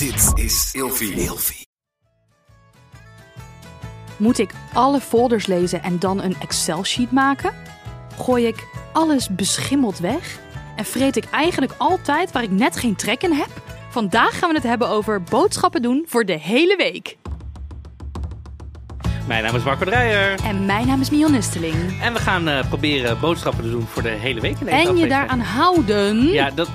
Dit is Ilfie. Ilfie. Moet ik alle folders lezen en dan een Excel-sheet maken? Gooi ik alles beschimmeld weg? En vreet ik eigenlijk altijd waar ik net geen trek in heb? Vandaag gaan we het hebben over boodschappen doen voor de hele week. Mijn naam is Marco Dreyer. En mijn naam is Mion Nusteling. En we gaan eh, proberen boodschappen te doen voor de hele week. In deze En je aflevering. daaraan houden. Ja dat,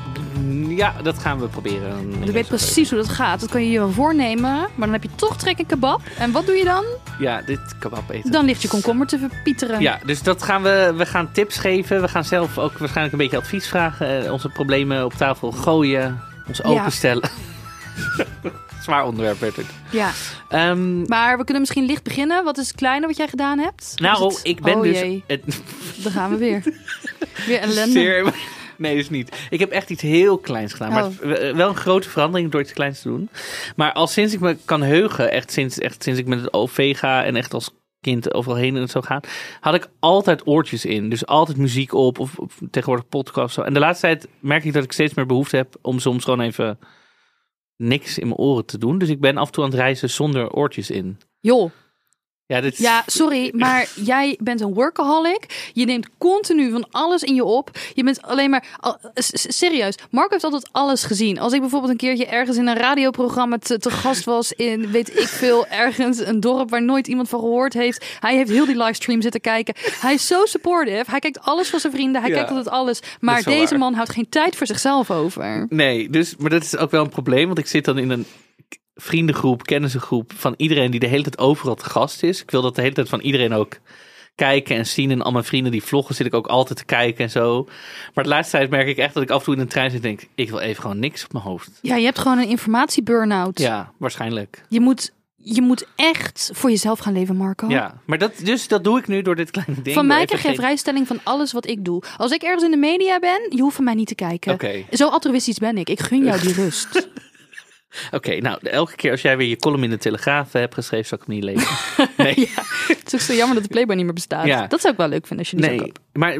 ja, dat gaan we proberen. Je weet precies hoe dat gaat. Dat kan je je wel voornemen. Maar dan heb je toch trek in kebab. En wat doe je dan? Ja, dit kebab eten. Dan ligt je komkommer te verpieteren. Ja, dus dat gaan we, we gaan tips geven. We gaan zelf ook waarschijnlijk een beetje advies vragen. eh, Onze problemen op tafel gooien. Ons Ja. openstellen. Zwaar onderwerp werd het. Ja. Ehm, Maar we kunnen misschien licht beginnen. Wat is het kleine wat jij gedaan hebt? Nou, het- ik ben oh, dus... Het, Daar gaan we weer. weer ellende. Zeer- Nee, dus niet. Ik heb echt iets heel kleins gedaan. Maar Oh. het wel een grote verandering door iets kleins te doen. Maar al sinds ik me kan heugen, echt sinds, echt sinds ik met het OV ga en echt als kind overal heen en zo gaan, had ik altijd oortjes in. Dus altijd muziek op of, of tegenwoordig podcast. Zo. En de laatste tijd merk ik dat ik steeds meer behoefte heb om soms gewoon even niks in mijn oren te doen. Dus ik ben af en toe aan het reizen zonder oortjes in. Joh, Ja, dit is- ja, sorry, maar jij bent een workaholic. Je neemt continu van alles in je op. Je bent alleen maar... Serieus, Marco heeft altijd alles gezien. Als ik bijvoorbeeld een keertje ergens in een radioprogramma te, te gast was... in, weet ik veel, ergens een dorp waar nooit iemand van gehoord heeft. Hij heeft heel die livestream zitten kijken. Hij is zo supportive. Hij kijkt alles voor zijn vrienden. Hij Ja, kijkt altijd alles. Maar deze waar. man houdt geen tijd voor zichzelf over. Nee, dus, maar dat is ook wel een probleem. Want ik zit dan in een vriendengroep, kennissengroep van iedereen die de hele tijd overal te gast is. Ik wil dat de hele tijd van iedereen ook kijken en zien. En al mijn vrienden die vloggen zit ik ook altijd te kijken en zo. Maar de laatste tijd merk ik echt dat ik af en toe in een trein zit en denk... ik wil even gewoon niks op mijn hoofd. Ja, je hebt gewoon een informatieburn-out. Ja, waarschijnlijk. Je moet, je moet echt voor jezelf gaan leven, Marco. Ja, maar dat, dus dat doe ik nu door dit kleine ding. Van mij krijg je geen- vrijstelling van alles wat ik doe. Als ik ergens in de media ben, je hoeft van mij niet te kijken. Zo altruïstisch ben ik. Ik gun jou die rust. Oké, nou, elke keer als jij weer je column in de Telegraaf hebt geschreven, zou ik hem niet lezen. Nee. Het is ook zo jammer dat de Playboy niet meer bestaat. Ja. Dat zou ik wel leuk vinden als je die zou Nee, maar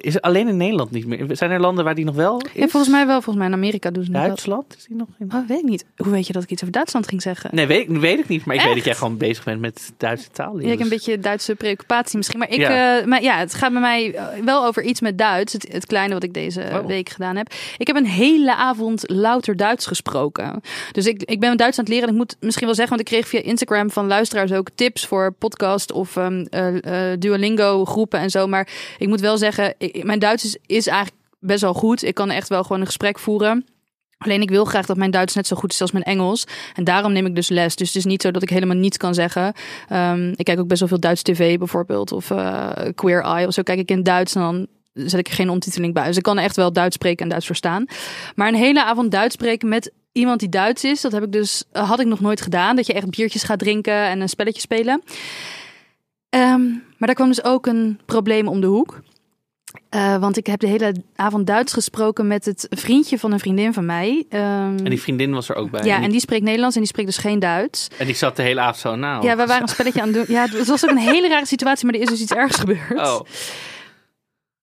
is het alleen in Nederland niet meer? Zijn er landen waar die nog wel is? Ja, volgens mij wel. Volgens mij in Amerika doen ze nog wel. Duitsland? Is die nog in? Oh, weet ik niet. Hoe weet je dat ik iets over Duitsland ging zeggen? Nee, weet, ik- weet ik niet. Maar ik weet dat jij gewoon bezig bent met Duitse taal. Ja, ik heb een beetje Duitse preoccupatie misschien. Maar, ik, Ja. ja. maar ja, het gaat bij mij eh, wel over iets met Duits. Het, het kleine wat ik deze Oh. week gedaan heb. Ik heb een hele avond louter Duits gesproken. Dus ik, ik ben Duits aan het leren. En ik moet misschien wel zeggen, want ik kreeg via Instagram van luisteraars ook tips voor podcast of ehm, eh, eh, Duolingo groepen en zo. Maar ik moet wel zeggen, mijn Duits is, eigenlijk best wel goed. Ik kan echt wel gewoon een gesprek voeren. Alleen ik wil graag dat mijn Duits net zo goed is als mijn Engels. En daarom neem ik dus les. Dus het is niet zo dat ik helemaal niets kan zeggen. Ehm, ik kijk ook best wel veel Duits tv bijvoorbeeld. Of eh, Queer Eye of zo kijk ik in Duits. En dan zet ik geen ondertiteling bij. Dus ik kan echt wel Duits spreken en Duits verstaan. Maar een hele avond Duits spreken met iemand die Duits is. Dat heb ik dus, eh, had ik nog nooit gedaan. Dat je echt biertjes gaat drinken en een spelletje spelen. Ehm, maar daar kwam dus ook een probleem om de hoek. Eh, want ik heb de hele avond Duits gesproken met het vriendje van een vriendin van mij. Ehm, En die vriendin was er ook bij. ja, en die spreekt Nederlands en die spreekt dus geen Duits. en die zat de hele avond zo nou. Ja, we waren een spelletje aan het doen. Ja, het was ook een hele rare situatie, maar er is dus iets ergs gebeurd. Oh,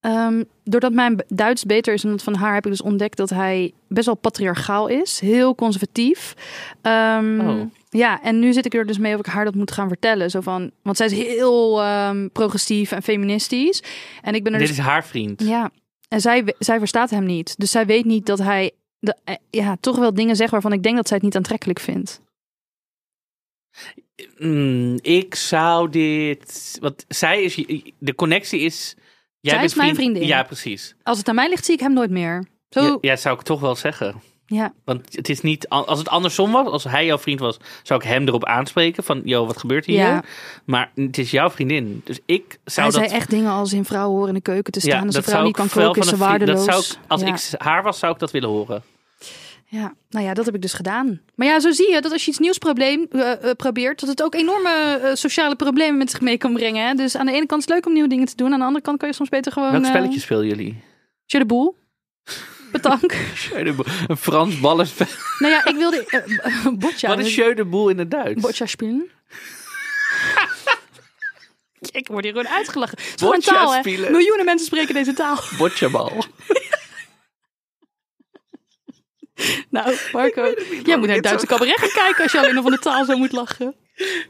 Ehm, doordat mijn Duits beter is dan dat van haar, heb ik dus ontdekt dat hij best wel patriarchaal is. Heel conservatief. Ehm, Oh. Ja, en nu zit ik er dus mee of ik haar dat moet gaan vertellen. Zo van, want zij is heel ehm, progressief en feministisch. En ik ben er dit dus... is haar vriend. Ja, en zij, zij verstaat hem niet. Dus zij weet niet dat hij de, eh, ja, toch wel dingen zegt waarvan ik denk dat zij het niet aantrekkelijk vindt. Mm, ik zou dit... Want zij is... De connectie is... Jij bent is mijn vriendin. Ja, precies. Als het aan mij ligt, zie ik hem nooit meer. Zo, Ja, ja, zou ik toch wel zeggen. ja. Want het is niet... Als het andersom was, als hij jouw vriend was, zou ik hem erop aanspreken van, yo, wat gebeurt hier? Ja. Maar het is jouw vriendin. Dus ik zou Hij dat... zei echt dingen als in vrouwen horen in de keuken te staan. als een vrouw niet kan koken, is ze waardeloos. Dat zou ik, als ja. ik haar was, zou ik dat willen horen. Ja, nou ja, dat heb ik dus gedaan. Maar ja, zo zie je dat als je iets nieuws probleem, eh, eh, probeert, dat het ook enorme eh, sociale problemen met zich mee kan brengen. Hè? Dus aan de ene kant is het leuk om nieuwe dingen te doen. Aan de andere kant kan je soms beter gewoon... Welk spelletje spelen jullie? Jeu de boel. Betank. Een Frans ballenspel. nou ja, ik wilde... boccia. Wat is de boel in het Duits? Boccia spelen. ik word hier gewoon uitgelachen. Het is taal, hè? spelen. Miljoenen mensen spreken deze taal. Bocciabal. Nou, Marco, jij moet naar het Duitse cabaret gaan kijken als je alleen nog van de taal zo moet lachen.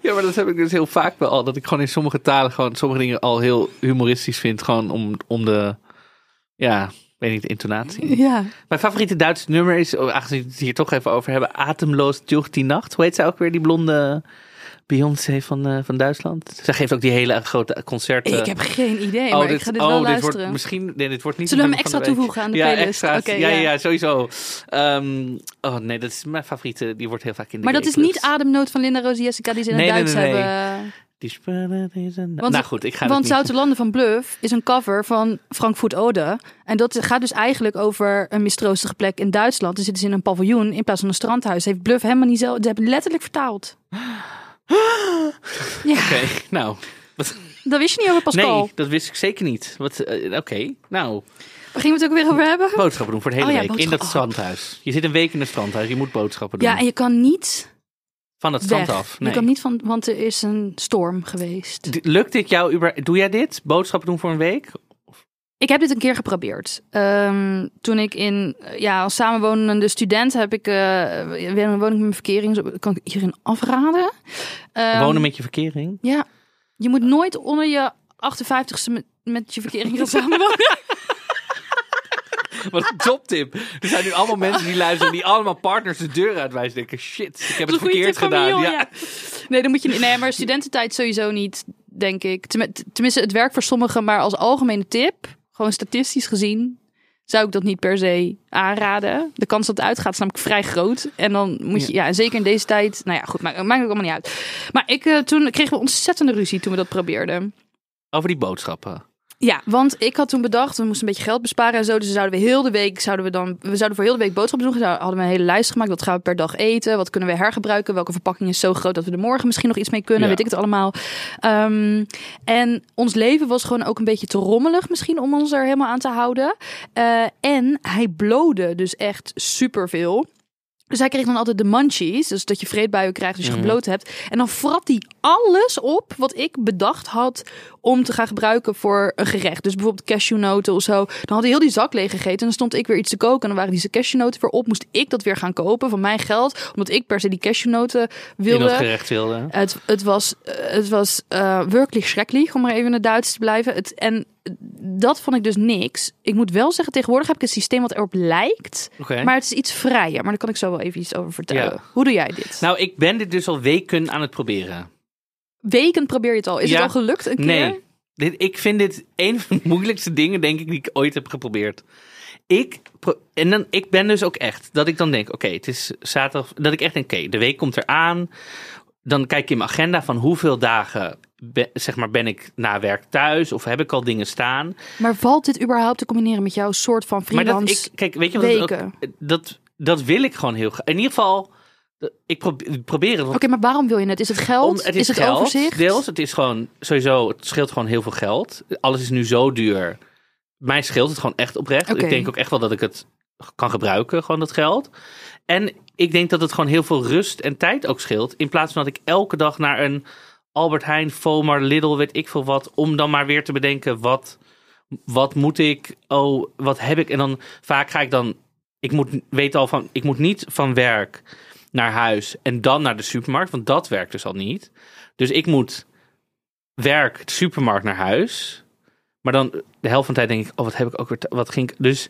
Ja, maar dat heb ik dus heel vaak wel al. Dat ik gewoon in sommige talen gewoon sommige dingen al heel humoristisch vind. Gewoon om, om de, ja, weet niet, de intonatie. Ja. Mijn favoriete Duitse nummer is, oh, aangezien we het hier toch even over hebben, Atemloos durch die Nacht. Hoe heet zij ook weer, die blonde Beyoncé van, eh, van Duitsland? Zij geeft ook die hele grote concerten. Ik heb geen idee, Oh, maar dit, ik ga dit oh, wel dit luisteren. wordt misschien, nee, dit wordt niet. Zullen we hem extra toevoegen aan de ja, playlist? Ja, ja. ja. sowieso. Ehm, oh nee, dat is mijn favoriete. Die wordt heel vaak in de Maar dat is niet. Ademnood van Linda Roos Jessica die ze in het Nee, Duits nee, nee. hebben. Die spullen is een... Want- nou goed, ik ga Want het niet... Zoutelanden van Bluff is een cover van Frankfurt Ode. En dat gaat dus eigenlijk over een mistroostige plek in Duitsland. Dan zitten ze in een paviljoen in plaats van een strandhuis. Heeft Bluff helemaal niet zo... Ze hebben letterlijk vertaald. Ja, Oké, nou... Wat, dat wist je niet over Pascal. nee, dat wist ik zeker niet. Wat, eh, Oké, nou... Waar gingen we het ook weer over hebben? Boodschappen doen voor de hele Oh ja, week in dat boodschappen. strandhuis. Je zit een week in het strandhuis, je moet boodschappen doen. Ja, en je kan niet Van het strand af. Je Nee. kan niet van... Want er is een storm geweest. D- Lukt dit jou? Doe jij dit? Boodschappen doen voor een week? Ik heb dit een keer geprobeerd. Ehm, toen ik in, ja, als samenwonende student heb ik, eh weer een woning met mijn verkering. Zo kan ik hierin afraden. Ehm, Wonen met je verkering? Ja, je moet nooit onder je 58ste met, met je verkering gaan samenwonen. Wat een toptip. Er zijn nu allemaal mensen die luisteren die allemaal partners de deur uitwijzen. Denken, shit, ik heb het verkeerd gedaan. Ja. ja. Nee, dan moet je niet. Nee, maar studententijd sowieso niet, denk ik. Tenmi- Tenminste, het werkt voor sommigen, maar als algemene tip, gewoon statistisch gezien, zou ik dat niet per se aanraden. De kans dat het uitgaat is namelijk vrij groot. En dan moet je, ja, en zeker in deze tijd, nou ja, goed, maakt, maakt ook allemaal niet uit. Maar ik, eh, toen kregen we ontzettende ruzie toen we dat probeerden. Over die boodschappen. Ja, want ik had toen bedacht, we moesten een beetje geld besparen en zo. Dus zouden we heel de week, zouden we dan, we zouden voor heel de week boodschappen doen. Zou- hadden we een hele lijst gemaakt. Wat gaan we per dag eten? Wat kunnen we hergebruiken? Welke verpakking is zo groot dat we er morgen misschien nog iets mee kunnen? Ja. Weet ik het allemaal. Ehm, en ons leven was gewoon ook een beetje te rommelig misschien om ons er helemaal aan te houden. Eh, en hij blode dus echt superveel. Dus hij kreeg dan altijd de munchies. Dus dat je vreedbuien krijgt als je Mhm. gebloot hebt. En dan frat hij alles op wat ik bedacht had om te gaan gebruiken voor een gerecht. Dus bijvoorbeeld cashewnoten of zo. Dan had hij heel die zak leeg gegeten. En dan stond ik weer iets te koken. En dan waren die cashewnoten weer op. Moest ik dat weer gaan kopen van mijn geld. Omdat ik per se die cashewnoten In dat wilde. gerecht wilde. Het, het was, eh, het was eh werkelijk schrecklich, om maar even in het Duits te blijven. Het, en dat vond ik dus niks. Ik moet wel zeggen, tegenwoordig heb ik een systeem wat erop lijkt. Maar het is iets vrijer. Maar daar kan ik zo wel even iets over vertellen. Ja. Hoe doe jij dit? Nou, ik ben dit dus al weken aan het proberen. Weken probeer je het al. Is Ja. het al gelukt een keer? Nee. Dit, ik vind dit een van de moeilijkste dingen, denk ik, die ik ooit heb geprobeerd. Ik, pro- en dan, ik ben dus ook echt, dat ik dan denk, oké, het is zaterdag, dat ik echt denk, oké, de week komt eraan. Dan kijk ik in mijn agenda van hoeveel dagen ben, zeg maar, ben ik na werk thuis of heb ik al dingen staan. Maar valt dit überhaupt te combineren met jouw soort van Maar dat freelance? ik, kijk, weet je wat weken? dat, dat wil ik gewoon heel graag. In ieder geval, ik probeer, probeer het. Oké, maar waarom wil je het? Is het geld? om- het is, het geld, overzicht? deels. Het is gewoon sowieso, het scheelt gewoon heel veel geld. Alles is nu zo duur. Mij scheelt het gewoon echt oprecht. Ik denk ook echt wel dat ik het kan gebruiken, gewoon dat geld. En ik denk dat het gewoon heel veel rust en tijd ook scheelt. In plaats van dat ik elke dag naar een Albert Heijn, Fomar, Lidl, weet ik veel wat. Om dan maar weer te bedenken, wat, wat moet ik? Oh, wat heb ik? En dan vaak ga ik dan, ik moet weet al van, ik moet niet van werk naar huis en dan naar de supermarkt, want dat werkt dus al niet. Dus ik moet werk, de supermarkt naar huis. Maar dan de helft van de tijd denk ik, oh, wat heb ik ook weer, wat ging ik... Dus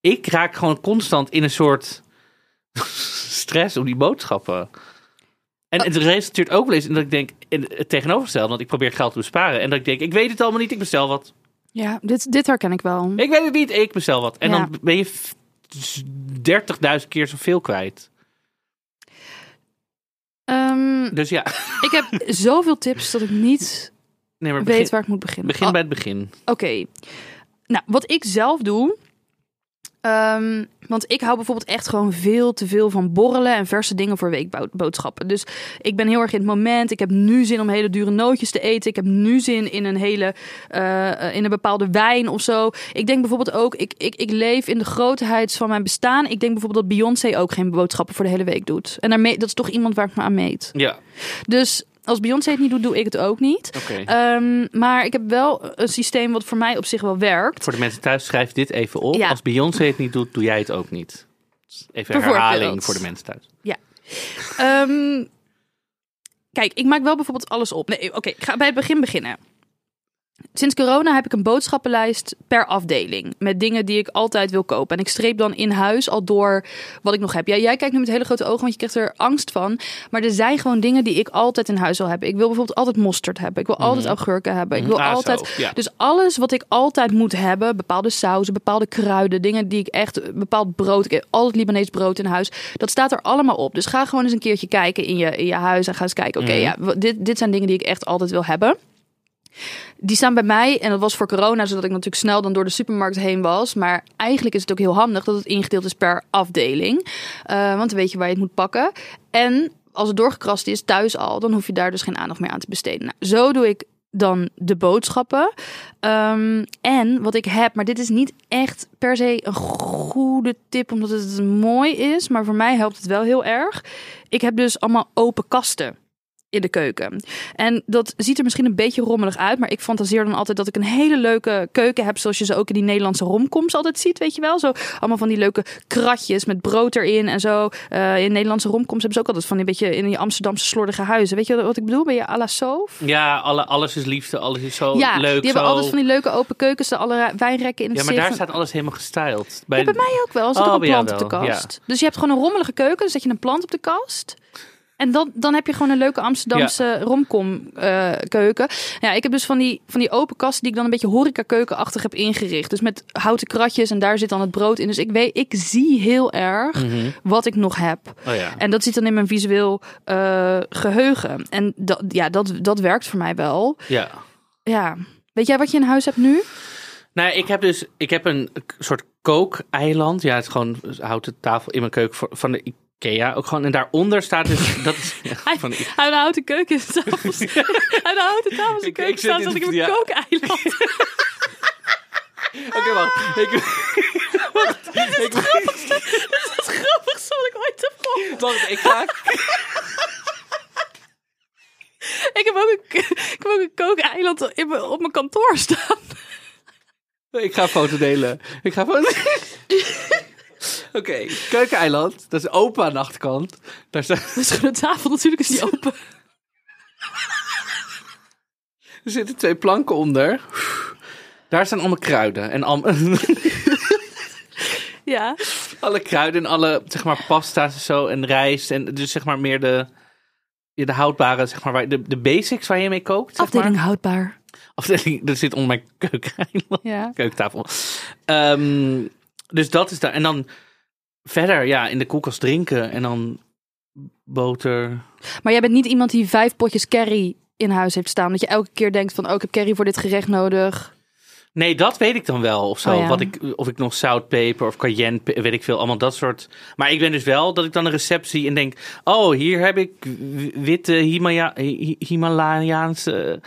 ik raak gewoon constant in een soort stress om die boodschappen. En het resulteert ook wel eens in dat ik denk, in het tegenovergestelde, want ik probeer geld te besparen. En dat ik denk, ik weet het allemaal niet, ik bestel wat. Ja, dit, dit herken ik wel. Ik weet het niet, ik bestel wat. En Ja. dan ben je f- 30.000 keer zoveel kwijt. Ehm, Dus ja, ik heb zoveel tips dat ik niet nee, maar weet waar ik moet beginnen. begin Oh, bij het begin. Oké. Nou, wat ik zelf doe. Ehm, want ik hou bijvoorbeeld echt gewoon veel te veel van borrelen en verse dingen voor weekboodschappen. Dus ik ben heel erg in het moment. Ik heb nu zin om hele dure nootjes te eten. Ik heb nu zin in een hele eh, in een bepaalde wijn of zo. Ik denk bijvoorbeeld ook, ik, ik, ik leef in de grootheid van mijn bestaan. Ik denk bijvoorbeeld dat Beyoncé ook geen boodschappen voor de hele week doet. En daarmee, dat is toch iemand waar ik me aan meet. Ja, Dus als Beyoncé het niet doet, doe ik het ook niet. Ehm, maar ik heb wel een systeem wat voor mij op zich wel werkt. Voor de mensen thuis, schrijf dit even op. Ja. Als Beyoncé het niet doet, doe jij het ook niet. Even Bijvoorbeeld. herhaling voor de mensen thuis. Ehm, kijk, ik maak wel bijvoorbeeld alles op. Nee, oké, ik ga bij het begin beginnen. Sinds corona heb ik een boodschappenlijst per afdeling. Met dingen die ik altijd wil kopen. En ik streep dan in huis al door wat ik nog heb. Ja, jij kijkt nu met hele grote ogen, want je krijgt er angst van. Maar er zijn gewoon dingen die ik altijd in huis wil hebben. Ik wil bijvoorbeeld altijd mosterd hebben. Ik wil altijd augurken hebben. Ik wil Ah, zo, altijd... ja. Dus alles wat ik altijd moet hebben. Bepaalde sauzen, bepaalde kruiden. Dingen die ik echt... Bepaald brood. Ik heb altijd Libanees brood in huis. Dat staat er allemaal op. Dus ga gewoon eens een keertje kijken in je, in je huis. En ga eens kijken. Oké, Mhm. ja, dit, dit zijn dingen die ik echt altijd wil hebben. Die staan bij mij, en dat was voor corona, zodat ik natuurlijk snel dan door de supermarkt heen was. Maar eigenlijk is het ook heel handig dat het ingedeeld is per afdeling. Eh, want dan weet je waar je het moet pakken. En als het doorgekrast is thuis al, dan hoef je daar dus geen aandacht meer aan te besteden. Nou, zo doe ik dan de boodschappen. Ehm, en wat ik heb, maar dit is niet echt per se een goede tip, omdat het mooi is. Maar voor mij helpt het wel heel erg. Ik heb dus allemaal open kasten in de keuken. En dat ziet er misschien een beetje rommelig uit, maar ik fantaseer dan altijd dat ik een hele leuke keuken heb, zoals je ze ook in die Nederlandse romcoms altijd ziet, weet je wel? Zo allemaal van die leuke kratjes met brood erin en zo. Eh, in Nederlandse romcoms hebben ze ook altijd van die beetje in die Amsterdamse slordige huizen. Weet je wat ik bedoel? Ben je à la Soof? Ja, alle, alles is liefde, alles is zo ja, leuk. die hebben zo... altijd van die leuke open keukens, de alle wijnrekken in het Ja, maar daar staat alles helemaal gestyled. Bij, Ja, bij mij ook wel. Er zit Oh, ook een plant op de kast. Dus je hebt gewoon een rommelige keuken. Dan zet je een plant op de kast. En dan, dan heb je gewoon een leuke Amsterdamse romcom eh, keuken. Ja, ik heb dus van die, van die open kasten die ik dan een beetje horeca keukenachtig heb ingericht. Dus met houten kratjes en daar zit dan het brood in. Dus ik weet, ik zie heel erg Mhm. wat ik nog heb. Oh ja. En dat zit dan in mijn visueel eh, geheugen. En dat, ja, dat, dat werkt voor mij wel. ja. Ja. Weet jij wat je in huis hebt nu? Nou, ik heb dus ik heb een soort kookeiland. Ja, het is gewoon houten tafel in mijn keuken van de IKEA. Ook gewoon, en daaronder staat dus... Dat is, ja, Hij- van de I- Uit de houten keuken. Tafels, uit de houten tafels en Ik- keuken ik zit staan in zat ik het- in mijn ja. kookeiland. Oké, wacht. Ik, Het grappigste wat ik ooit heb gehoord. wacht, ik ga... Ik heb ook een, ik heb ook een kookeiland in op mijn kantoor staan. Ik ga een foto delen. Ik ga een foto Oké, keukeneiland. Dat is open aan de achterkant. Daar staat... Dus gewoon de tafel natuurlijk is die open. Er zitten twee planken onder. Daar staan allemaal kruiden. En al, Ja. alle kruiden en alle, zeg maar, pasta's en zo. En rijst. En dus, zeg maar, meer de, ja, de houdbare, zeg maar, de, de basics waar je mee kookt. Zeg Afdeling maar. houdbaar. Afdeling, dat zit onder mijn keukeneiland. Ja. Keukentafel. Ehm, dus dat is daar. En dan verder, ja, in de koelkast drinken. En dan boter. Maar jij bent niet iemand die vijf potjes curry in huis heeft staan. Dat je elke keer denkt van, oh, ik heb curry voor dit gerecht nodig. Nee, dat weet ik dan wel of zo. Oh ja. Wat ik, of ik nog zoutpeper of cayenne, weet ik veel, allemaal dat soort. Maar ik ben dus wel dat ik dan een recept zie en denk: oh, hier heb ik witte Himaya, Hi- Himalayaanse,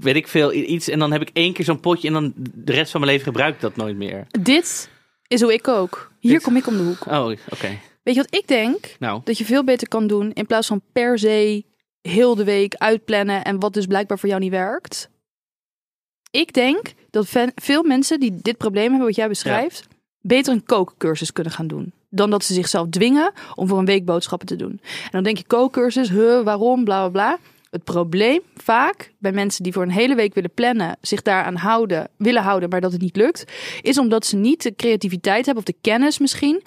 weet ik veel, iets. En dan heb ik één keer zo'n potje en dan de rest van mijn leven gebruik ik dat nooit meer. Dit is hoe ik kook. Hier Dit- kom ik om de hoek. Oh, oké. Weet je wat ik denk? Nou, Dat je veel beter kan doen in plaats van per se heel de week uitplannen en wat dus blijkbaar voor jou niet werkt. Ik denk dat ve- veel mensen die dit probleem hebben wat jij beschrijft, beter een kookcursus kunnen gaan doen. Dan dat ze zichzelf dwingen om voor een week boodschappen te doen. En dan denk je kookcursus, huh, waarom, bla bla bla. Het probleem vaak bij mensen die voor een hele week willen plannen, zich daaraan houden, willen houden, maar dat het niet lukt, is omdat ze niet de creativiteit hebben of de kennis misschien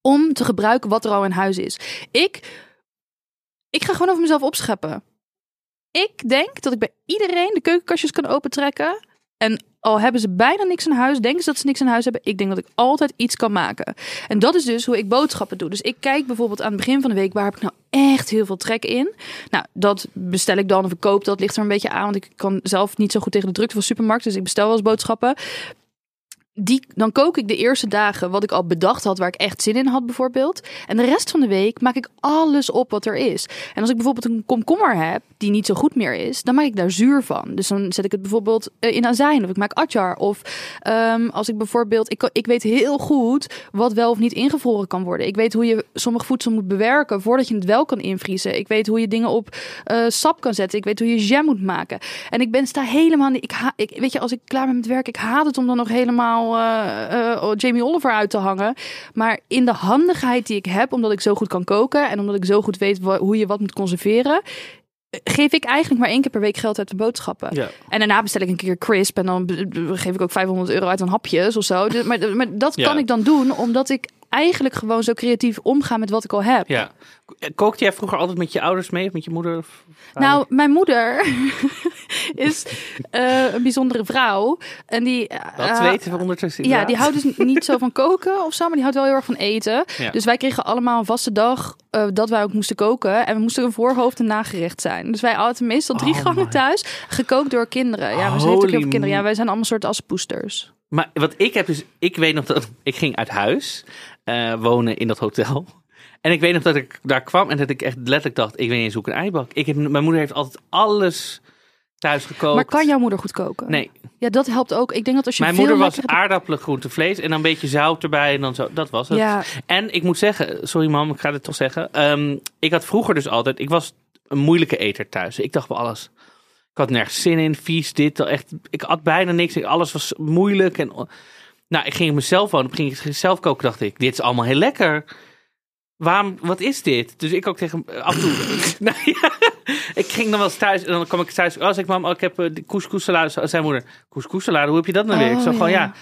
om te gebruiken wat er al in huis is. Ik, ik ga gewoon over mezelf opscheppen. Ik denk dat ik bij iedereen de keukenkastjes kan opentrekken. En al hebben ze bijna niks in huis, denken ze dat ze niks in huis hebben. Ik denk dat ik altijd iets kan maken. En dat is dus hoe ik boodschappen doe. Dus ik kijk bijvoorbeeld aan het begin van de week, waar heb ik nou echt heel veel trek in? Nou, dat bestel ik dan of ik koop dat. Ligt er een beetje aan, want ik kan zelf niet zo goed tegen de drukte van supermarkt. Dus ik bestel wel eens boodschappen. Die, dan kook ik de eerste dagen wat ik al bedacht had, waar ik echt zin in had bijvoorbeeld. En de rest van de week maak ik alles op wat er is. En als ik bijvoorbeeld een komkommer heb die niet zo goed meer is, dan maak ik daar zuur van. Dus dan zet ik het bijvoorbeeld eh, in azijn of ik maak atjar. Of ehm, als ik bijvoorbeeld, ik, ik weet heel goed wat wel of niet ingevroren kan worden. Ik weet hoe je sommig voedsel moet bewerken voordat je het wel kan invriezen. Ik weet hoe je dingen op eh, sap kan zetten. Ik weet hoe je jam moet maken. En ik ben sta helemaal ik, ik weet je, als ik klaar ben met werk, ik haat het om dan nog helemaal allemaal eh, eh, Jamie Oliver uit te hangen. Maar in de handigheid die ik heb, omdat ik zo goed kan koken en omdat ik zo goed weet hoe je wat moet conserveren, geef ik eigenlijk maar één keer per week geld uit de boodschappen. Ja. En daarna bestel ik een keer crisp en dan geef ik ook 500 euro uit aan hapjes of zo. Dus, maar, maar dat Ja. kan ik dan doen omdat ik eigenlijk gewoon zo creatief omga met wat ik al heb. Ja. Kookte jij vroeger altijd met je ouders mee of met je moeder? of vader? Nou, mijn moeder is eh, een bijzondere vrouw. En die. dat eh, weten we ondertussen. Ja, die houdt dus niet zo van koken of zo, maar die houdt wel heel erg van eten. Ja. Dus wij kregen allemaal een vaste dag eh, dat wij ook moesten koken. En we moesten een voorhoofd en nagerecht zijn. Dus wij hadden meestal drie Oh gangen my. thuis, gekookt door kinderen. Ja, we zijn heel veel kinderen. Ja, wij zijn allemaal soort aspoesters. Maar wat ik heb is, ik weet nog dat ik ging uit huis eh, wonen in dat hotel. En ik weet nog dat ik daar kwam en dat ik echt letterlijk dacht, ik weet niet eens hoe ik een ei bak. Ik heb, mijn moeder heeft altijd alles thuis gekookt. Maar kan jouw moeder goed koken? Nee, Ja, dat helpt ook. Ik denk dat als je mijn veel moeder was aardappelen, groente, vlees en dan een beetje zout erbij en dan zo. Dat was het. Ja, En ik moet zeggen, sorry mam, ik ga het toch zeggen. Ehm, ik had vroeger dus altijd, ik was een moeilijke eter thuis. Ik dacht bij alles. Ik had nergens zin in, vies, dit, echt. Ik had bijna niks. Alles was moeilijk. En, nou, ik ging op mezelf wonen, ging ik zelf koken, dacht ik, dit is allemaal heel lekker. Waarom, wat is dit? Dus ik ook tegen af en toe. nou, ja, ik ging dan wel eens thuis en dan kwam ik thuis. Als ik mam, oh, ik heb eh, de couscous salade. Zijn moeder, couscous salade, hoe heb je dat nou weer? Ik Oh, zo gewoon ja. ja.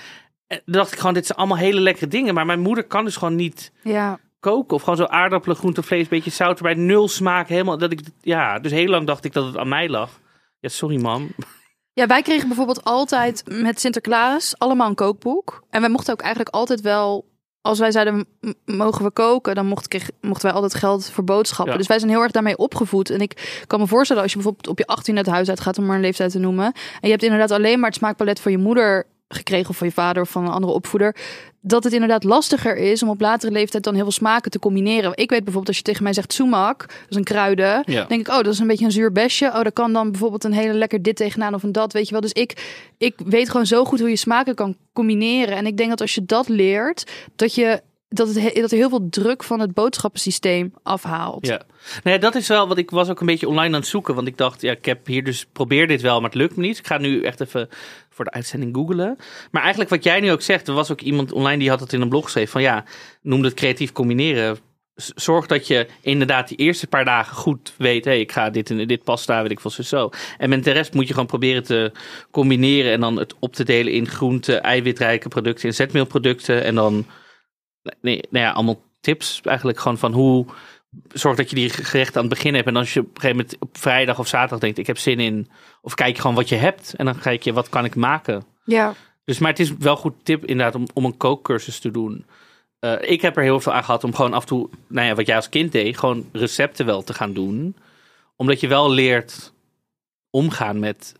En toen dacht ik gewoon, dit zijn allemaal hele lekkere dingen. Maar mijn moeder kan dus gewoon niet ja. koken. Of gewoon zo aardappelen, groente, vlees, beetje zout erbij. Nul smaak, helemaal. Dat ik, ja, dus heel lang dacht ik dat het aan mij lag. Ja, sorry mam. Ja, wij kregen bijvoorbeeld altijd met Sinterklaas allemaal een kookboek. En wij mochten ook eigenlijk altijd wel, als wij zeiden, "M- mogen we koken, dan mocht, kreeg, mochten wij altijd geld voor boodschappen. Ja. Dus wij zijn heel erg daarmee opgevoed. En ik kan me voorstellen, als je bijvoorbeeld op je 18 het huis uitgaat, om maar een leeftijd te noemen. En je hebt inderdaad alleen maar het smaakpalet van je moeder gekregen of van je vader of van een andere opvoeder. Dat het inderdaad lastiger is om op latere leeftijd dan heel veel smaken te combineren. Ik weet bijvoorbeeld als je tegen mij zegt sumac, dat is een kruiden. Ja. denk ik, oh, dat is een beetje een zuur besje. Oh, daar kan dan bijvoorbeeld een hele lekker dit tegenaan of een dat, weet je wel. Dus ik, ik weet gewoon zo goed hoe je smaken kan combineren. En ik denk dat als je dat leert, dat je dat, het, he- dat er heel veel druk van het boodschappensysteem afhaalt. Ja. Nee, dat is wel wat ik was ook een beetje online aan het zoeken. Want ik dacht, ja, ik heb hier dus probeer dit wel, maar het lukt me niet. Ik ga nu echt even voor de uitzending googlen. Maar eigenlijk wat jij nu ook zegt, er was ook iemand online die had het in een blog geschreven. Van ja, noem het creatief combineren. Zorg dat je inderdaad die eerste paar dagen goed weet. Hé, ik ga dit en dit pasta, weet ik veel zo, zo. En met de rest moet je gewoon proberen te combineren. En dan het op te delen in groente, eiwitrijke producten, in zetmeelproducten. En dan, nee, nou ja, allemaal tips eigenlijk gewoon van hoe zorg dat je die gerechten aan het begin hebt. En als je op een gegeven moment op vrijdag of zaterdag denkt, ik heb zin in. Of kijk gewoon wat je hebt. En dan kijk je, wat kan ik maken? Ja. Dus, maar het is wel een goed tip inderdaad om, om een kookcursus te doen. Eh, ik heb er heel veel aan gehad om gewoon af en toe, nou ja, wat jij als kind deed, gewoon recepten wel te gaan doen. Omdat je wel leert omgaan met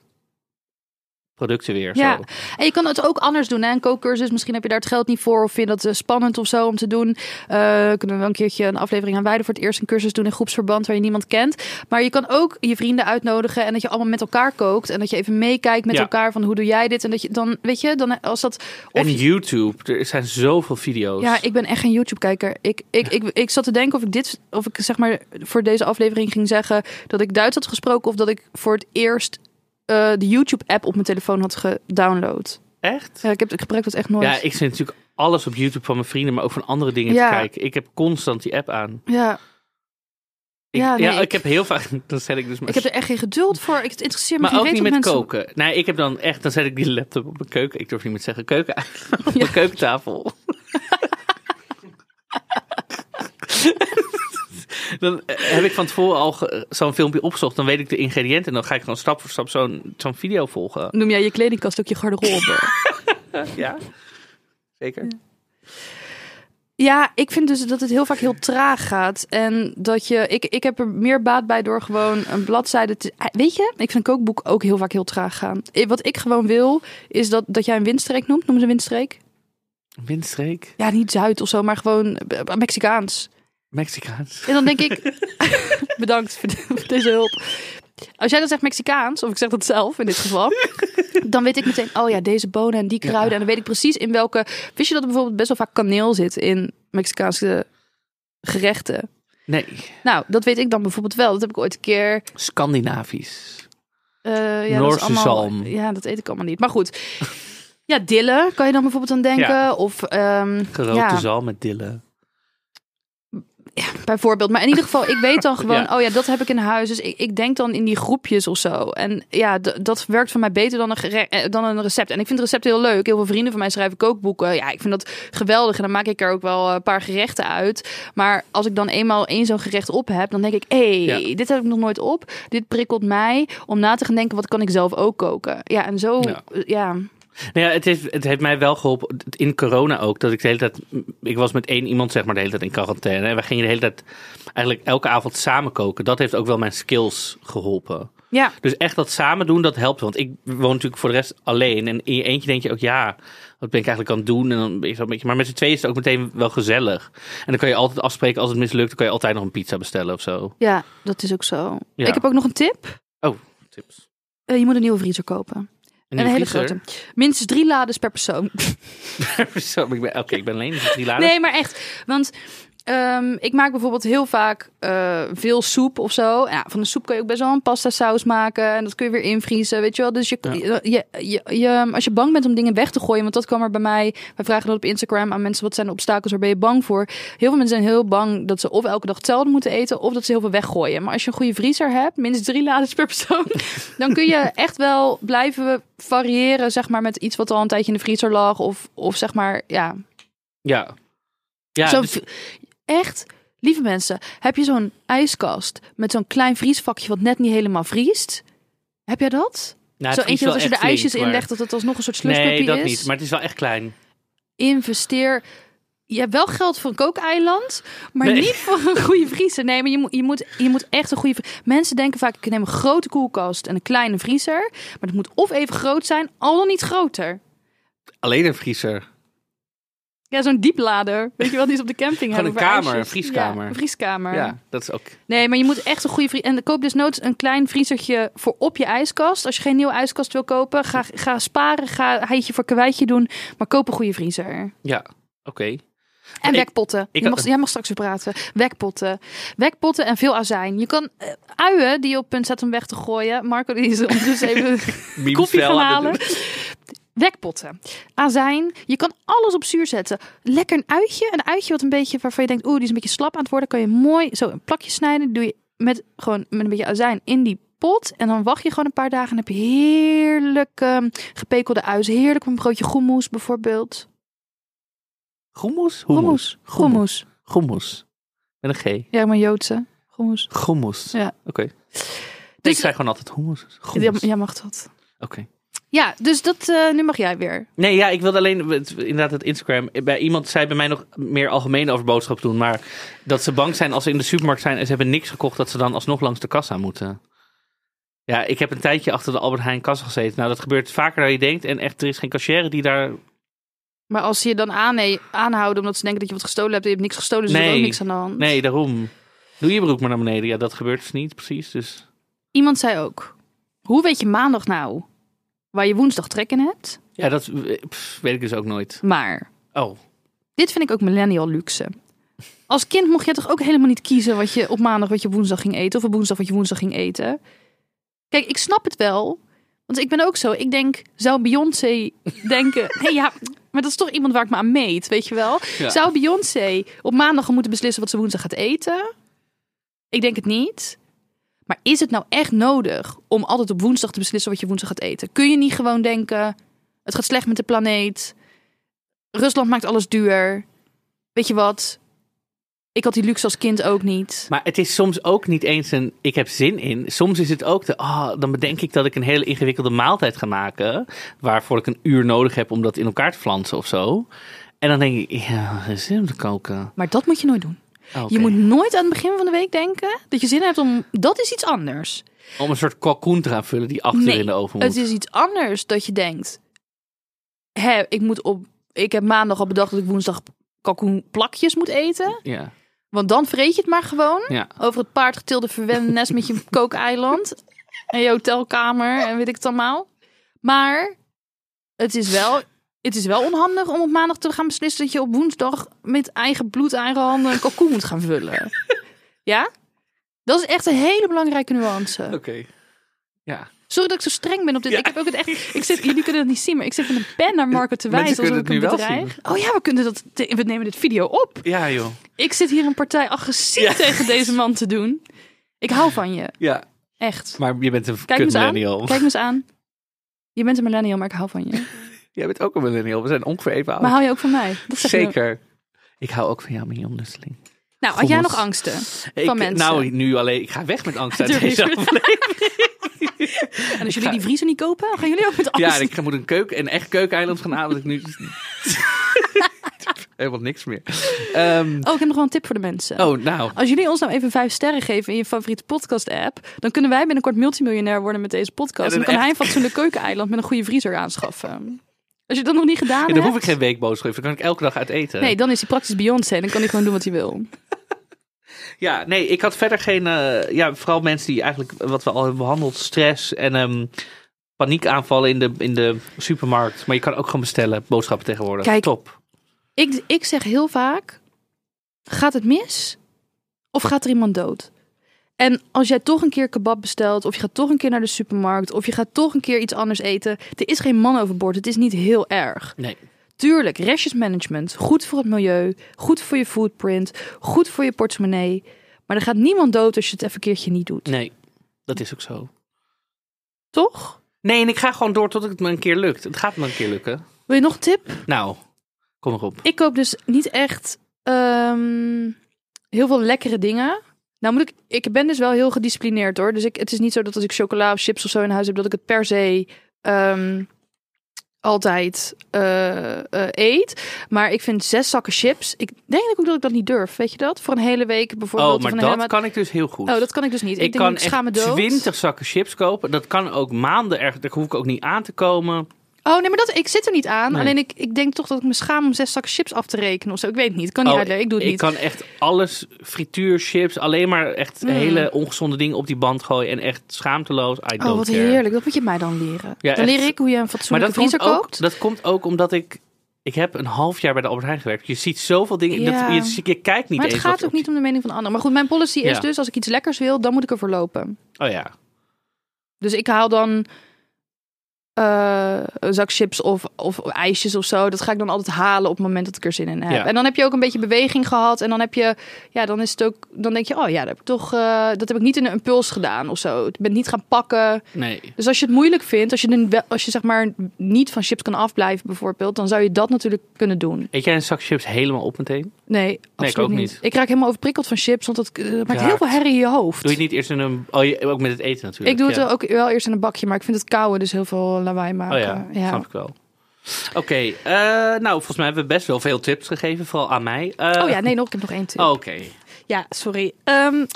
producten weer. Ja, Zo. en je kan het ook anders doen. Hè? Een kookcursus, misschien heb je daar het geld niet voor of vind je dat eh, spannend of zo om te doen. Eh, kunnen we wel een keertje een aflevering aan wijden voor het eerst een cursus doen in groepsverband waar je niemand kent. Maar je kan ook je vrienden uitnodigen en dat je allemaal met elkaar kookt en dat je even meekijkt met Ja. elkaar van hoe doe jij dit en dat je dan, weet je, dan als dat... Of En YouTube, er zijn zoveel video's. ja, ik ben echt geen YouTube-kijker. Ik, ik, ik, ik zat te denken of ik dit, of ik zeg maar voor deze aflevering ging zeggen dat ik Duits had gesproken of dat ik voor het eerst eh, de YouTube-app op mijn telefoon had gedownload. Echt? Ja, ik, heb, ik gebruik dat echt nooit. Ja, ik zit natuurlijk alles op YouTube van mijn vrienden, maar ook van andere dingen Ja. te kijken. Ik heb constant die app aan. Ja, Ik, Ja, ik, ik- heb heel vaak. Dan zet ik dus maar. ik heb er echt geen geduld voor. Ik, het interesseert me maar ook niet met mensen... koken. Nee, ik heb dan echt. Dan zet ik die laptop op mijn keuken. Ik durf niet meer te zeggen keuken. op Ja. mijn keukentafel. dan eh, heb ik van tevoren al zo'n filmpje opgezocht. Dan weet ik de ingrediënten. En dan ga ik gewoon stap voor stap zo'n zo'n video volgen. Noem jij je kledingkast ook je garderobe? Ja, zeker. ja, ik vind dus dat het heel vaak heel traag gaat. En dat je... Ik, ik heb er meer baat bij door gewoon een bladzijde te... Eh, Weet je, ik vind een kookboek ook heel vaak heel traag gaan. Wat ik gewoon wil, is dat, dat jij een windstreek noemt. Noem ze een windstreek. Windstreek. Ja, niet Zuid of zo, maar gewoon eh, Mexicaans. Mexicaans. En dan denk ik, bedankt voor, de- voor deze hulp. Als jij dan zegt Mexicaans, of ik zeg dat zelf in dit geval, dan weet ik meteen, oh ja, deze bonen en die kruiden. En dan weet ik precies in welke. Wist je dat er bijvoorbeeld best wel vaak kaneel zit in Mexicaanse gerechten? Nee, Nou, dat weet ik dan bijvoorbeeld wel. Dat heb ik ooit een keer. Scandinavisch. eh ja, dat Noorse allemaal, zalm. Ja, dat eet ik allemaal niet. Maar goed. Ja, dillen kan je dan bijvoorbeeld aan denken. Ja. Of ehm, Gerookte ja, zalm met dillen. Bijvoorbeeld. Maar in ieder geval, ik weet dan gewoon, Ja. oh ja, dat heb ik in huis. Dus ik, ik denk dan in die groepjes of zo. En ja, dat werkt voor mij beter dan een, eh, dan een recept. En ik vind recepten heel leuk. Heel veel vrienden van mij schrijven kookboeken. Ja, ik vind dat geweldig. En dan maak ik er ook wel een paar gerechten uit. Maar als ik dan eenmaal één zo'n gerecht op heb, dan denk ik, hé, hey, Ja. dit heb ik nog nooit op. Dit prikkelt mij om na te gaan denken, wat kan ik zelf ook koken? Ja, en zo, Ja. eh, ja. Nou ja, het, heeft, het heeft mij wel geholpen in corona ook. Dat ik de hele tijd. Ik was met één iemand, zeg maar, de hele tijd in quarantaine. En we gingen de hele tijd eigenlijk elke avond samen koken. Dat heeft ook wel mijn skills geholpen. Ja, Dus echt dat samen doen, dat helpt. Want ik woon natuurlijk voor de rest alleen. En in je eentje denk je ook, ja, wat ben ik eigenlijk aan het doen? En dan je zo een beetje. Maar met z'n tweeën is het ook meteen wel gezellig. En dan kan je altijd afspreken als het mislukt. Dan kan je altijd nog een pizza bestellen of zo. ja, dat is ook zo. Ja. Ik heb ook nog een tip. Oh, tips. Eh, je moet een nieuwe vriezer kopen. Een, En een hele grote. Minstens drie lades per persoon. Ik ben- Oké, ik ben alleen. Dus drie laden. Nee, maar echt. Want ehm, ik maak bijvoorbeeld heel vaak eh, veel soep of zo. Ja, van de soep kun je ook best wel een pasta saus maken. En dat kun je weer invriezen, weet je wel. Dus je, Ja. je, je, je- als je bang bent om dingen weg te gooien... want dat kwam er bij mij... wij vragen dat op Instagram aan mensen... wat zijn de obstakels, waar ben je bang voor? Heel veel mensen zijn heel bang dat ze of elke dag hetzelfde moeten eten... of dat ze heel veel weggooien. Maar als je een goede vriezer hebt, minstens drie lades per persoon... dan kun je echt wel blijven variëren, zeg maar... met iets wat al een tijdje in de vriezer lag. Of, of zeg maar, ja, Ja. Ja, zo, dus- echt, lieve mensen, heb je zo'n ijskast met zo'n klein vriesvakje wat net niet helemaal vriest? Heb jij dat? nou, zo eentje is dat als je de ijsjes flink, in maar- legt, dat het alsnog een soort slushpuppy Nee, dat is? niet. Maar het is wel echt klein. Investeer. Je hebt wel geld voor een kookeiland, maar Nee. niet voor een goede vriezer. Nee, maar je moet, je moet, je moet echt een goede... Mensen denken vaak, ik neem een grote koelkast en een kleine vriezer. Maar het moet of even groot zijn, al dan niet groter. Alleen een vriezer. Ja, zo'n dieplader. Weet je wel, die is op de camping Gewoon hebben een kamer, ijsjes. een vrieskamer. Ja, een vrieskamer. Ja, dat is ook. Nee, maar je moet echt een goede vriezer. En koop dus noods een klein vriezertje voor op je ijskast. Als je geen nieuwe ijskast wil kopen, ga, ga sparen. Ga heitje voor kwijtje doen. Maar koop een goede vriezer. Ja, oké. En Ik- wekpotten. ik mag, jij mag straks weer praten. Wekpotten. Wekpotten en veel azijn. Je kan eh, uien die je op punt zet om weg te gooien. Marco die is ondertussen even Memes koffie gaan halen. Wekpotten. Azijn. Je kan alles op zuur zetten. Lekker een uitje. Een uitje wat een beetje waarvan je denkt, oeh, die is een beetje slap aan het worden. Kan je mooi zo een plakje snijden. Doe je met gewoon met een beetje azijn in die pot. En dan wacht je gewoon een paar dagen. En heb je heerlijk ehm, gepekelde uis. Heerlijk met een broodje goemoes bijvoorbeeld. Goemoes? Goemoes. Goemoes. Goemoes. Met een G. Ja, maar Joodse. Goemoes. Goemoes. Ja. Oké. Dus- ik zei gewoon altijd hummus. Ja, Goemoes. jij mag dat. Oké. Ja, dus dat, eh, nu mag jij weer. Nee, ja, ik wilde alleen het- inderdaad het Instagram. Bij iemand zei bij mij nog meer algemeen over boodschappen doen, maar dat ze bang zijn als ze in de supermarkt zijn en ze hebben niks gekocht, dat ze dan alsnog langs de kassa moeten. Ja, ik heb een tijdje achter de Albert Heijn kassa gezeten. Nou, dat gebeurt vaker dan je denkt. En echt, er is geen cashier die daar... Maar als ze je dan aanhouden omdat ze denken dat je wat gestolen hebt en je hebt niks gestolen, dus er Nee. ook niks aan de hand. Nee, daarom. Doe je broek maar naar beneden. Ja, dat gebeurt dus niet precies. Dus Iemand zei ook, hoe weet je maandag nou waar je woensdag trek in hebt? ja, dat pff, weet ik dus ook nooit. Maar Oh, dit vind ik ook millennial luxe. Als kind mocht je toch ook helemaal niet kiezen wat je op maandag wat je woensdag ging eten of op woensdag wat je woensdag ging eten. Kijk, ik snap het wel. Want ik ben ook zo. Ik denk, zou Beyoncé denken... hey, ja, maar dat is toch iemand waar ik me aan meet, weet je wel? Ja. Zou Beyoncé op maandag moeten beslissen wat ze woensdag gaat eten? Ik denk het niet. Maar is het nou echt nodig om altijd op woensdag te beslissen wat je woensdag gaat eten? Kun je niet gewoon denken, het gaat slecht met de planeet. Rusland maakt alles duur. Weet je wat? Ik had die luxe als kind ook niet. Maar het is soms ook niet eens een ik heb zin in. Soms is het ook de, ah, dan bedenk ik dat ik een hele ingewikkelde maaltijd ga maken. Waarvoor ik een uur nodig heb om dat in elkaar te flansen of zo. En dan denk ik, ja, zin om te koken. Maar dat moet je nooit doen. Oh. Je moet nooit aan het begin van de week denken dat je zin hebt om... Dat is iets anders. Om een soort kalkoen te gaan vullen die acht uur Nee, in de oven moet. Het is iets anders dat je denkt... Hè, ik, moet op, ik heb maandag al bedacht dat ik woensdag kalkoenplakjes moet eten. Ja, Want dan vreet je het maar gewoon. ja. Over het paard getilde verwende nest met je kookeiland. En je hotelkamer en weet ik het allemaal. Maar het is wel... Het is wel onhandig om op maandag te gaan beslissen dat je op woensdag met eigen bloed, eigen handen een kalkoen moet gaan vullen. Ja? Dat is echt een hele belangrijke nuance. Oké. Ja. Sorry dat ik zo streng ben op dit. Ja. Ik heb ook het echt. Ik zit, jullie kunnen het niet zien, maar ik zit met een pen naar Marco te Mensen wijzen ik kunnen het nu wel bedreig. Oh ja, we kunnen dat. te- We nemen dit video op. Ja, joh. Ik zit hier een partij agressief Ja. tegen deze man te doen. Ik hou van je, Ja, echt. maar je bent een Kijk kut millennial. Kijk me eens aan. Je bent een millennial, maar ik hou van je. Jij bent ook een millennial. We zijn ongeveer even oud. Maar hou je ook van mij? Dat zeg je. Zeker. Ik hou ook van jou, Mignon Nusseling. Nou, had jij nog angsten? Ik, Van mensen. Nou, nu alleen. Ik ga weg met angst uit deze aflevering. En als jullie die vriezer niet kopen, gaan jullie ook met angst? Ja, ik moet een keuken, een echt keukeneiland gaan halen. Dat ik nu... Helemaal niks meer. Ehm, Oh, ik heb nog wel een tip voor de mensen. oh, nou. Als jullie ons nou even vijf sterren geven in je favoriete podcast-app, dan kunnen wij binnenkort multimiljonair worden met deze podcast. En En dan kan hij een fatsoenlijk keukeneiland met een goede vriezer aanschaffen. Als je dat nog niet gedaan Ja, hebt, dan hoef ik geen weekboodschap. Dan kan ik elke dag uit eten. nee, dan is hij praktisch Beyoncé. Dan kan hij gewoon doen wat hij wil. Ja, nee, ik had verder geen... eh, ja, vooral mensen die eigenlijk, wat we al hebben behandeld, stress en ehm, paniekaanvallen in de, in de supermarkt. Maar je kan ook gewoon bestellen, boodschappen tegenwoordig. Kijk, Top. Ik, ik zeg heel vaak, gaat het mis? Of gaat er iemand dood? En als jij toch een keer kebab bestelt, of je gaat toch een keer naar de supermarkt, of je gaat toch een keer iets anders eten, er is geen man overboord. Het is niet heel erg. Nee. Tuurlijk, restjesmanagement, goed voor het milieu, goed voor je footprint, goed voor je portemonnee. Maar er gaat niemand dood als je het even een keertje niet doet. Nee, dat is ook zo. Toch? Nee, en ik ga gewoon door tot het me een keer lukt. Het gaat me een keer lukken. Wil je nog een tip? Nou, kom erop. Ik koop dus niet echt ehm, heel veel lekkere dingen. Nou moet ik, ik ben dus wel heel gedisciplineerd hoor. Dus ik, het is niet zo dat als ik chocola of chips of zo in huis heb, dat ik het per se ehm, altijd eh, eh, eet. Maar ik vind zes zakken chips. Ik denk ook dat ik dat niet durf. Weet je dat? Voor een hele week bijvoorbeeld. Oh, maar dat kan ik dus heel goed. Oh, dat kan ik dus niet. Ik, ik denk, kan ik echt. 20 zakken chips kopen. Dat kan ook maanden erg. Daar hoef ik ook niet aan te komen. Oh nee, maar dat, ik zit er niet aan. Nee. Alleen ik, ik denk toch dat ik me schaam om zes zakken chips af te rekenen of zo. Ik weet het niet. Ik kan niet Oh, uitleggen. Ik doe het ik niet. kan echt alles, frituur, chips, alleen maar echt Mm. hele ongezonde dingen op die band gooien. En echt schaamteloos. I don't Oh, wat care. heerlijk. Dat moet je mij dan leren. Ja, dan echt. leer ik hoe je een Maar fatsoenlijke dat komt, vriezer ook, koopt. dat komt ook omdat ik... Ik heb een half jaar bij de Albert Heijn gewerkt. Je ziet zoveel dingen. Ja. Dat, je, je kijkt niet maar het eens. gaat ook niet om de mening van de ander. Maar goed, mijn policy is dus, als ik iets lekkers wil, dan moet ik ervoor lopen. op- Oh ja. Dus ik haal dan eh, een zak chips of, of ijsjes of zo. Dat ga ik dan altijd halen op het moment dat ik er zin in heb. Ja. En dan heb je ook een beetje beweging gehad. En dan heb je, ja, dan is het ook, dan denk je, oh ja, dat heb ik toch, eh, dat heb ik niet in een impuls gedaan of zo. Ik ben niet gaan pakken. Nee. Dus als je het moeilijk vindt, als je, als je zeg maar niet van chips kan afblijven bijvoorbeeld, dan zou je dat natuurlijk kunnen doen. Eet jij een zak chips helemaal op meteen? Nee, absoluut ook niet. Ik raak helemaal overprikkeld van chips, want dat eh, maakt heel veel herrie in je hoofd. Doe je het niet eerst in een... Oh, je, ook met het eten natuurlijk. ik doe het ja. ook wel eerst in een bakje, maar ik vind het kouwen dus heel veel lawaai maken. Oh ja, snap ik wel. Oké, eh, nou volgens mij hebben we best wel veel tips gegeven, vooral aan mij. Eh, Oh ja, nee, nog, ik heb nog één tip. oh, Oké, Ja, sorry. Ehm Mark,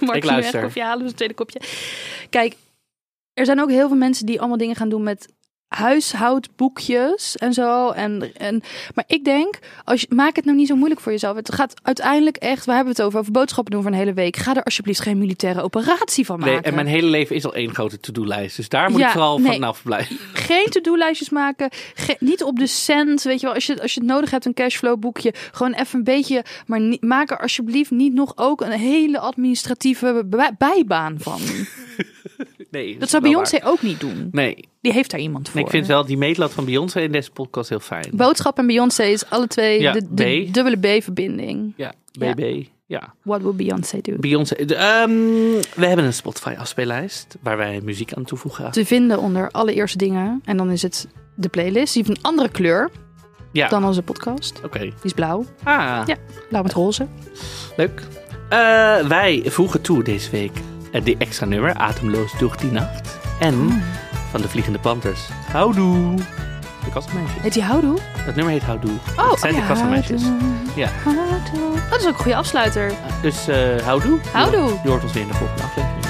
Ik ik luister. luister. koffie halen, dus een tweede kopje. Kijk, er zijn ook heel veel mensen die allemaal dingen gaan doen met huishoudboekjes en zo. En, en, maar ik denk, als je, maak het nou niet zo moeilijk voor jezelf. Het gaat uiteindelijk echt, we hebben het over, over boodschappen doen voor een hele week. Ga er alsjeblieft geen militaire operatie van maken. nee, en mijn hele leven is al één grote to-do-lijst. Dus daar moet Ja, ik vooral nee. vanaf blijven. Geen to-do-lijstjes maken. Ge- niet op de cent. Weet je wel, als je, als je het nodig hebt, een cashflow boekje. Gewoon even een beetje. Maar maak er alsjeblieft niet nog ook een hele administratieve bij- bijbaan van. Nee, Dat zou Beyoncé ook niet doen. Nee, Die heeft daar iemand voor. nee, ik vind wel die meetlat van Beyoncé in deze podcast heel fijn. Boodschap en Beyoncé is alle twee Ja, de, de B. dubbele B-verbinding. Ja, Ja. BB. Ja. What will Beyoncé do? Beyoncé. ehm, we hebben een Spotify afspeellijst waar wij muziek aan toevoegen. Te vinden onder allereerste dingen. En dan is het de playlist. Die heeft een andere kleur Ja, dan onze podcast. oké. Die is blauw. Ah, Ja. Blauw met roze. leuk. Eh, wij voegen toe deze week die extra nummer, Atemloos door die nacht. En Oh. van de Vliegende Panthers, Houdoe. De kassenmeisjes. Heet die houdoe? Dat nummer heet Houdoe. Oh, Het zijn oh de kassenmeisjes. Ja. Houdoe. Oh, dat is ook een goede afsluiter. Dus eh houdoe. Houdoe. Je hoort ons weer in de volgende aflevering.